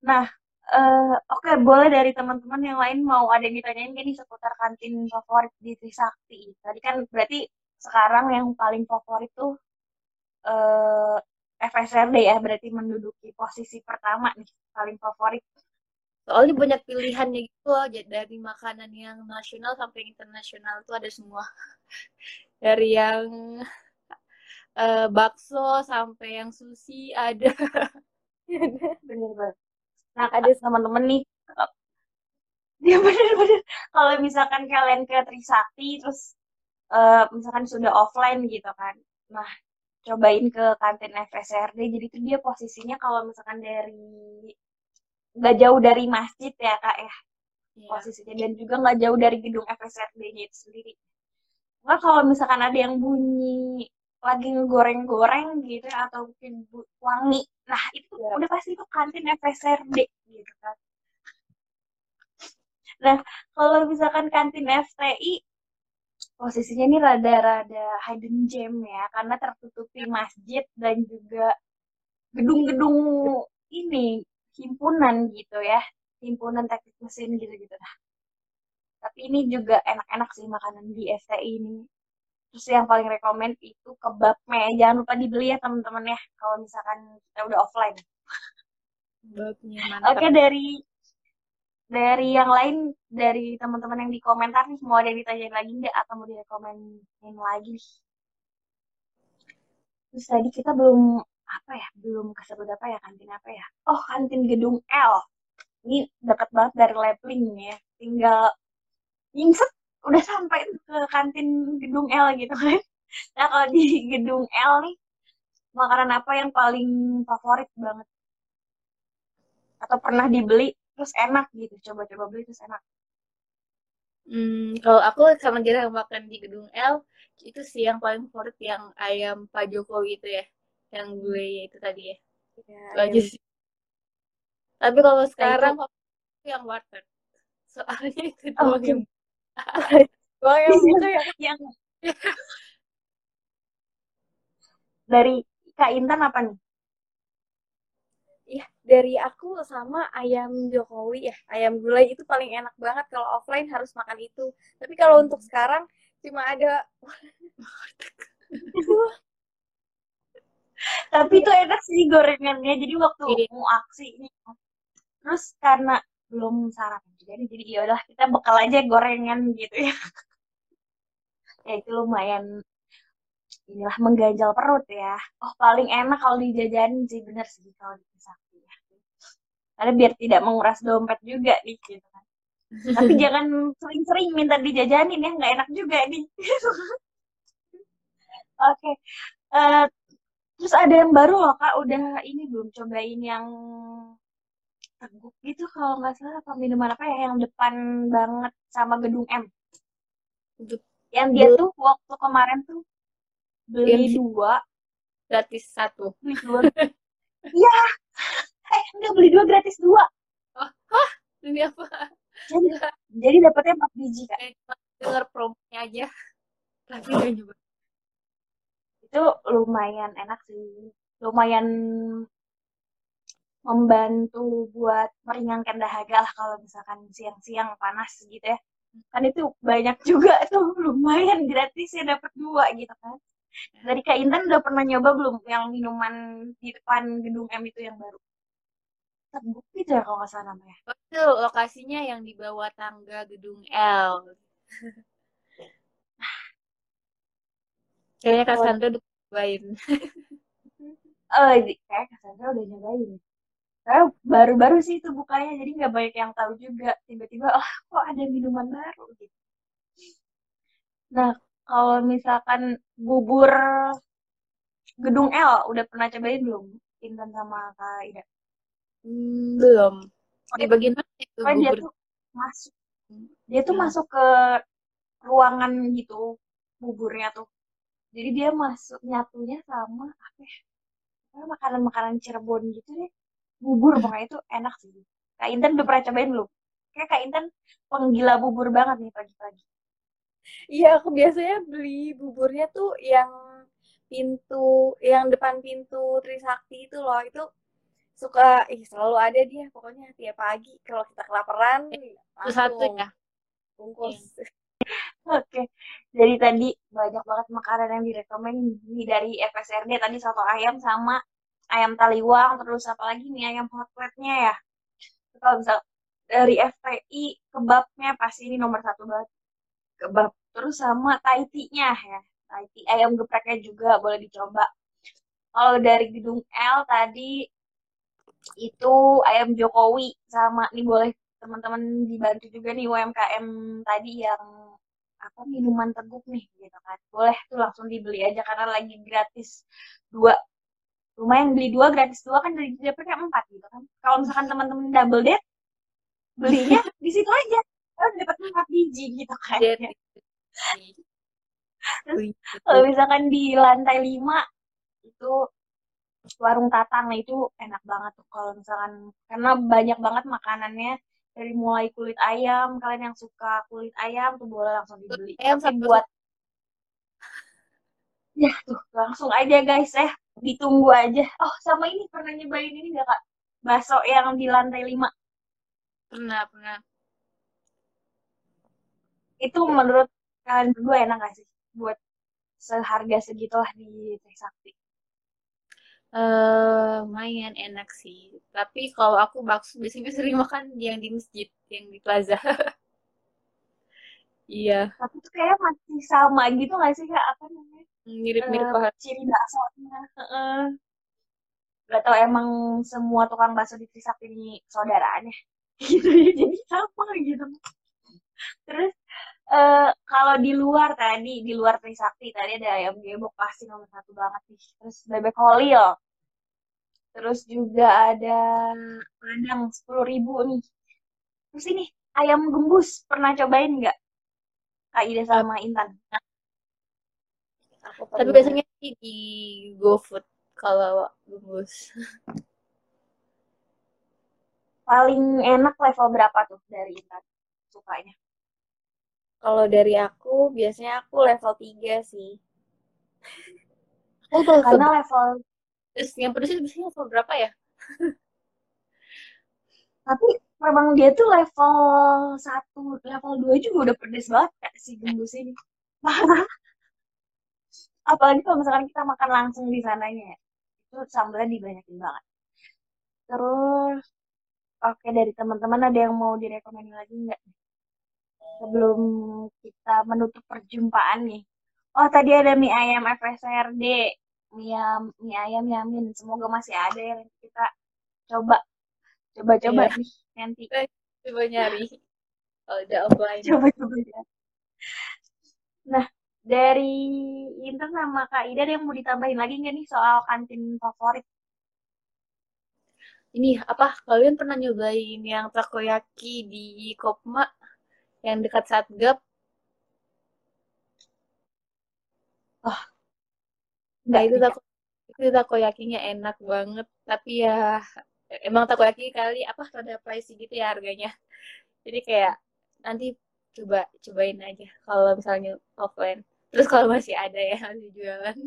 Nah, uh, oke okay, boleh dari teman-teman yang lain mau ada yang ditanyain gini seputar kantin favorit di Trisakti. Tadi kan berarti sekarang yang paling favorit tuh uh, eh, FSRD ya, berarti menduduki posisi pertama nih paling favorit. Soalnya banyak pilihannya gitu loh, dari makanan yang nasional sampai internasional tuh ada semua. dari yang uh, bakso sampai yang sushi ada. Bener banget. Nah, ada teman-teman nih ya bener-bener kalau misalkan kalian ke Trisakti terus uh, misalkan sudah offline gitu kan nah cobain ke kantin FSRD jadi itu dia posisinya kalau misalkan dari nggak jauh dari masjid ya kak ya yeah. posisinya dan juga nggak jauh dari gedung FSRD-nya itu sendiri Nah, kalau misalkan ada yang bunyi lagi ngegoreng-goreng gitu ya, atau mungkin wangi nah itu yeah. udah pasti itu kantin FSRD gitu kan nah kalau misalkan kantin FTI posisinya ini rada-rada hidden gem ya karena tertutupi masjid dan juga gedung-gedung ini himpunan gitu ya himpunan teknik mesin gitu-gitu nah tapi ini juga enak-enak sih makanan di FTI ini Terus yang paling rekomend itu kebabnya. Jangan lupa dibeli ya teman-teman ya kalau misalkan kita udah offline. Oke dari dari yang lain dari teman-teman yang di komentar nih mau ada ditanyain lagi nggak? Atau mau direkomenin lagi Terus tadi kita belum apa ya belum kesebut apa ya kantin apa ya? Oh kantin gedung L. Ini dekat banget dari Lepling ya. Tinggal nyingset udah sampai ke kantin gedung L gitu kan. Nah kalau di gedung L nih makanan apa yang paling favorit banget? Atau pernah dibeli terus enak gitu coba-coba beli terus enak Hmm, kalau aku sama yang makan di gedung L itu sih yang paling favorit yang ayam Pak Jokowi itu ya, yang gue itu tadi ya. ya itu aja sih. Tapi kalau nah, sekarang itu yang warteg. Soalnya itu oh, doang yang Wah, yang itu ya yang dari Kak Intan apa nih? Dari aku sama ayam Jokowi ya, ayam gulai itu paling enak banget kalau offline harus makan itu. Tapi kalau hmm. untuk sekarang cuma ada Tapi itu enak sih gorengannya. Jadi waktu iya. mau aksi ini terus karena belum sarapan juga nih jadi ya udah kita bekal aja gorengan gitu ya ya itu lumayan inilah mengganjal perut ya oh paling enak kalau dijajanin sih bener sih kalau di sakti ya karena biar tidak menguras dompet juga nih gitu kan. Tapi jangan sering-sering minta dijajanin ya nggak enak juga nih oke okay. uh, eh, terus ada yang baru loh kak udah ini belum cobain yang teguk gitu kalau nggak salah apa minuman apa ya yang depan banget sama gedung M. Yang dia tuh waktu kemarin tuh beli yang dua. Gratis satu. Beli dua. Iya eh enggak beli dua gratis dua. Oh, hah? Demi apa? Jadi jadi dapetnya empat biji kan dengar promonya aja. Tapi nggak juga itu lumayan enak sih. Lumayan membantu buat meringankan dahaga lah kalau misalkan siang-siang panas gitu ya. Kan itu banyak juga tuh lumayan gratis ya dapat dua gitu kan. Dari Kak Intan udah pernah nyoba belum yang minuman di depan gedung M itu yang baru Tebuk itu ya kalau nggak salah namanya. Itu lokasinya yang di bawah tangga gedung L. Kayaknya Kak Sandra udah nyobain. Oh kayak Kak Sandra udah nyobain. Karena baru-baru sih itu bukanya jadi nggak banyak yang tahu juga. Tiba-tiba oh kok ada minuman baru? Gitu. Nah kalau misalkan bubur gedung L udah pernah cobain belum Intan sama Kak Ida hmm, belum. Di bagian mana itu bubur? dia tuh masuk dia tuh hmm. masuk ke ruangan gitu buburnya tuh. Jadi dia masuk nyatunya sama apa ya makanan-makanan Cirebon gitu deh. Bubur pokoknya itu enak sih. Kak Intan udah pernah cobain belum? Kayak Kak Intan penggila bubur banget nih pagi-pagi. Iya aku biasanya beli buburnya tuh yang pintu yang depan pintu Trisakti itu loh. Itu suka ih selalu ada dia pokoknya tiap pagi kalau kita kelaparan Itu satu langsung ya. bungkus Oke, jadi tadi banyak banget makanan yang direkomend dari FSRD tadi soto ayam sama ayam taliwang, terus apa lagi nih ayam hotplate-nya ya. Kalau misal dari FPI kebabnya pasti ini nomor satu banget kebab. Terus sama taitinya ya, taiti ayam gepreknya juga boleh dicoba. Kalau dari gedung L tadi itu ayam Jokowi sama nih boleh teman-teman dibantu juga nih UMKM tadi yang apa minuman teguk nih gitu kan. Boleh tuh langsung dibeli aja karena lagi gratis dua lumayan beli dua gratis dua kan dari dapetnya empat gitu kan. Kalau misalkan teman-teman double date belinya di situ aja. Kan dapat empat biji gitu kan Jadi, Terus kalau misalkan di lantai lima itu warung tatang nah itu enak banget tuh kalau misalkan karena banyak banget makanannya. Dari mulai kulit ayam kalian yang suka kulit ayam tuh boleh langsung dibeli. ayam tapi buat ya tuh langsung aja guys ya. Ditunggu aja. Oh sama ini pernah nyobain ini gak kak? Bakso yang di lantai lima. Pernah pernah. itu menurut kalian berdua enak gak sih? Buat seharga segitulah di Trisakti Eh, lumayan enak sih. Tapi kalau aku bakso biasanya sering makan yang di masjid, yang di plaza. Iya, tapi tuh kayak masih sama gitu gak sih kak apa namanya mirip-mirip Eh, banget. ciri baksonya Heeh. Gak tau emang semua tukang bakso di Trisakti ini saudaranya gitu ya jadi sama gitu terus eh kalau di luar tadi di luar Trisakti tadi ada ayam gebok pasti nomor satu banget nih. Terus bebek holil. Terus juga ada padang sepuluh ribu nih. Terus ini ayam gembus. Pernah cobain nggak? Kak Ida sama Intan? Aku Tapi biasanya sih di GoFood kalau bungkus. paling enak level berapa tuh dari Intan? Sukanya kalau dari aku biasanya aku level 3 sih. Oh, karena level pedes, yang pedes itu biasanya level berapa ya? tapi memang dia tuh level satu level 2 juga udah pedes banget kak si gembus ini. Parah. Apalagi kalau misalkan kita makan langsung di sananya ya itu sambalnya dibanyakin banget. Terus oke dari teman-teman ada yang mau direkomendin lagi nggak sebelum kita menutup perjumpaan nih oh tadi ada mie ayam FSRD mie, ayam- mie ayam Yamin semoga masih ada yang kita coba coba-coba Iya. nih nanti Coba nyari. Kalau udah offline. coba-coba ya. Nah, dari Intan sama Kak Ida ada yang mau ditambahin lagi nggak nih soal kantin favorit? Ini apa? Kalian pernah nyobain yang takoyaki di Kopma yang dekat Satgap? Nah, Nggak itu tako itu takoyakinya enak banget. Tapi ya emang takoyaki kali apa rada pricey gitu ya harganya. Jadi kayak nanti coba cobain aja kalau misalnya offline. Terus kalau masih ada ya masih jualan.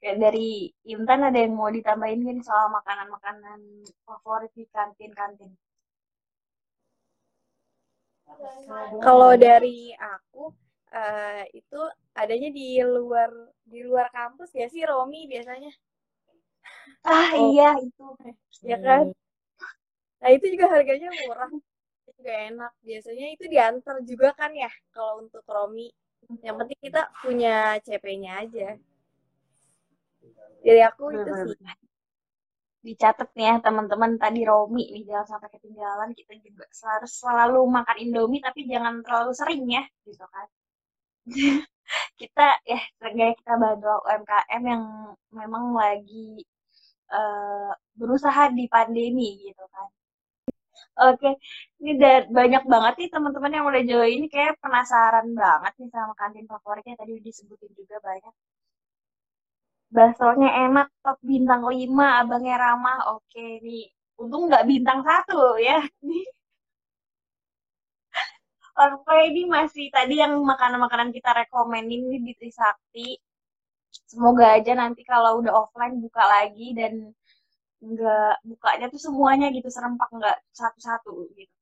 Kayak dari Intan ada yang mau ditambahin nih soal makanan-makanan favorit di kantin-kantin? Kalau dari aku eh, itu adanya di luar di luar kampus ya sih Romi biasanya Ah Oh. iya itu. ya kan nah itu juga harganya murah juga enak biasanya itu diantar juga kan ya kalau untuk Romi yang penting kita punya CP-nya aja dari aku itu sih. Dicatat nih ya teman-teman tadi Romi nih jangan sampai ketinggalan kita juga harus selalu makan Indomie tapi jangan terlalu sering ya gitu kan. kita ya seenggaknya kita bantu UMKM yang memang lagi eh, berusaha di pandemi gitu kan. Oke, ini da- banyak banget nih teman-teman yang udah join ini kayak penasaran banget nih sama kantin favoritnya tadi disebutin juga banyak. Baksonya enak, top bintang 5, abangnya ramah. Oke nih, untung nggak bintang satu ya. Oke, ini masih tadi yang makanan-makanan kita rekomenin nih di Trisakti. Semoga aja nanti kalau udah offline buka lagi dan nggak bukanya tuh semuanya gitu serempak nggak satu-satu gitu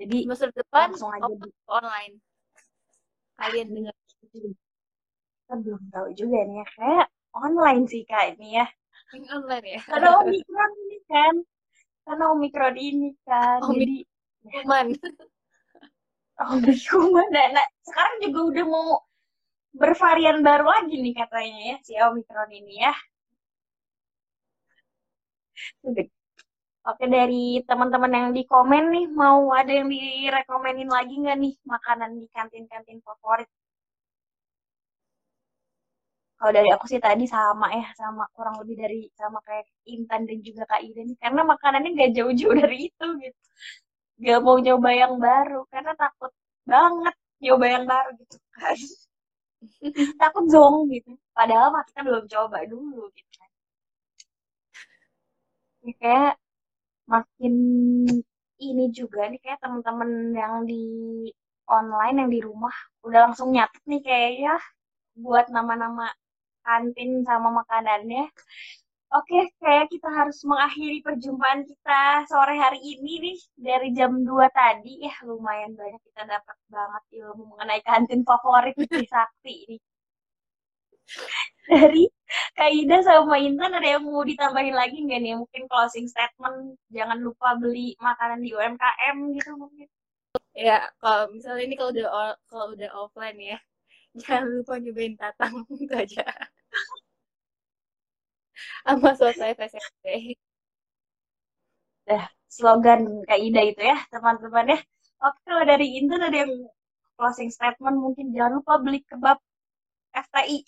jadi semester depan langsung aja open online kalian dengar kita belum tahu juga nih ya kayak online sih kak ini ya. Yang online ya? Karena omikron ini kan. Karena omikron ini kan Omik- jadi cuman omikron nah, nah, sekarang juga udah mau bervarian baru lagi nih katanya ya si omikron ini ya. Oke dari teman-teman yang di komen nih mau ada yang direkomenin lagi nggak nih makanan di kantin-kantin favorit? Kalau dari aku sih tadi sama ya sama kurang lebih dari sama kayak Intan dan juga Kak Ida nih karena makanannya nggak jauh-jauh dari itu gitu. Gak mau nyoba yang baru karena takut banget nyoba yang baru gitu kan. takut zong gitu. Padahal mah belum coba dulu gitu kan. Ya, kayak makin ini juga nih kayak teman-teman yang di online yang di rumah udah langsung nyatet nih kayaknya buat nama-nama kantin sama makanannya. Oke, kayak kita harus mengakhiri perjumpaan kita sore hari ini nih dari jam 2 tadi. Ya, lumayan banyak kita dapat banget ilmu mengenai kantin favorit di Trisakti ini. Dari Kak Ida sama Intan ada yang mau ditambahin lagi nggak nih? Mungkin closing statement, jangan lupa beli makanan di UMKM gitu mungkin. ya kalau misalnya ini kalau udah kalau udah offline ya jangan lupa nyobain tatang itu aja sama soto FSMP Dah, slogan Kak Ida itu ya, teman-teman ya. Oke, kalau dari Intan ada yang closing statement mungkin jangan lupa beli kebab FTI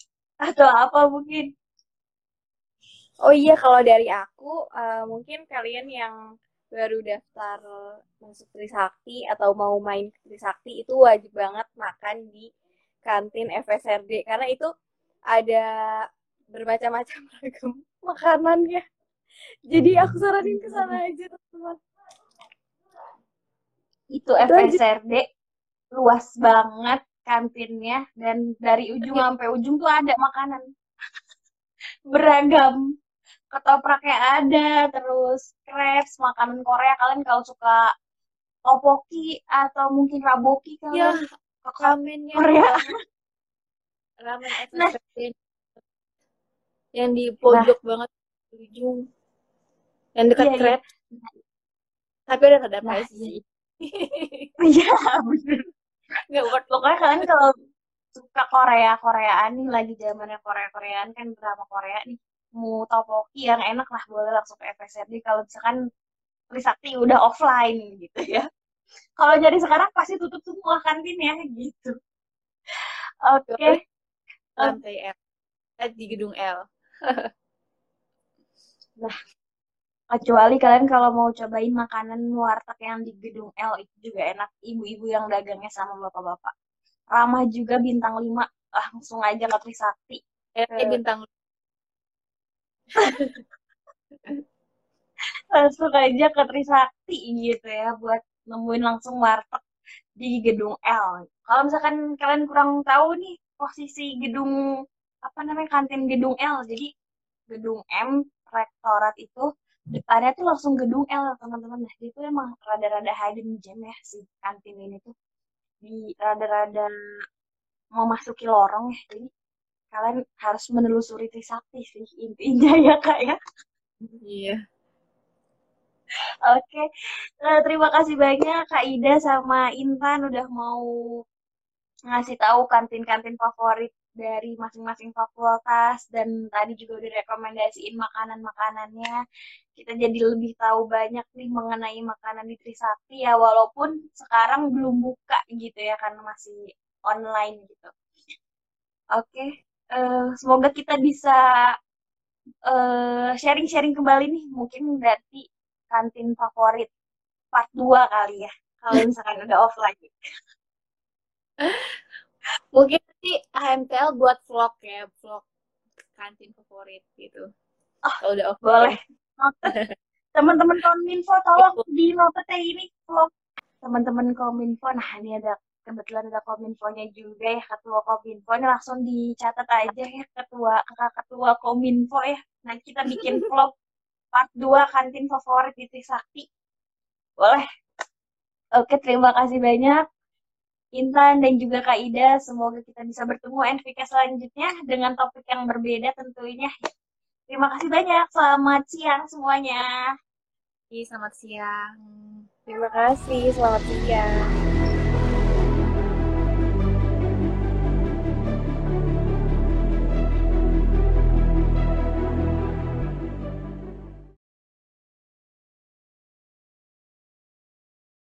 atau apa mungkin. Oh iya, kalau dari aku, eh, mungkin kalian yang baru daftar masuk Trisakti atau mau main Trisakti itu wajib banget makan di kantin FSRD karena itu ada bermacam-macam ragam makanannya. Jadi aku saranin ke sana aja teman-teman. Itu. FSRD luas banget kantinnya dan dari ujung sampai ujung tuh ada makanan beragam. Ketopraknya ada, terus crepes, makanan Korea kalian kalau suka topoki atau mungkin raboki ya kalian suka ramennya Korea. ramen Nah. Yang di pojok banget di ujung yang dekat Iya, iya. krep tapi ada kedai Nah, sih Iya, bener. nggak worth Pokoknya kalian kalau suka Korea Koreaan nih lagi zamannya Korea Koreaan kan drama Korea nih mau topoki yang enak lah boleh langsung ke FSRD kalau misalkan Trisakti udah offline gitu ya. Kalau jadi sekarang pasti tutup semua kantin ya gitu. Oke, lantai L eh, di gedung L kecuali kalian kalau mau cobain makanan warteg yang di gedung L itu juga enak. Ibu-ibu yang dagangnya sama bapak-bapak. Ramah juga bintang 5 langsung aja ke Trisakti. eh Eh. bintang langsung aja ke Trisakti gitu ya buat nemuin langsung warteg di gedung L. Kalau misalkan kalian kurang tahu nih posisi gedung apa namanya kantin gedung L, jadi gedung M rektorat itu depannya tuh langsung gedung L teman-teman. Nah itu emang rada-rada hidden gem ya si kantin ini tuh di rada-rada memasuki lorong ya. Jadi kalian harus menelusuri Trisakti sih intinya ya kak ya. iya Oke, Eh, terima kasih banyak Kak Ida sama Intan udah mau ngasih tahu kantin-kantin favorit dari masing-masing fakultas dan tadi juga udah rekomendasiin makanan-makanannya. Kita jadi lebih tahu banyak nih mengenai makanan di Trisakti ya walaupun sekarang belum buka gitu ya karena masih online gitu. Oke, eh, semoga kita bisa eh, sharing-sharing kembali nih mungkin dari kantin favorit part 2 kali ya kalau misalkan udah offline. Mungkin nanti HMTL buat vlog ya vlog kantin favorit gitu. Kalau udah off boleh. Teman-teman kominfo tolong di ya ini vlog. Teman-teman kominfo nah ini ada kebetulan ada kominfonya juga ya ketua kominfo. Ini langsung dicatat aja ya ketua kakak ketua kominfo ya. Nah kita bikin vlog part 2 kantin favorit di Trisakti. Boleh. Oke, terima kasih banyak. Intan dan juga Kak Ida, semoga kita bisa bertemu NVK selanjutnya dengan topik yang berbeda tentunya. Terima kasih banyak. Selamat siang semuanya. Selamat siang. Terima kasih. Selamat siang.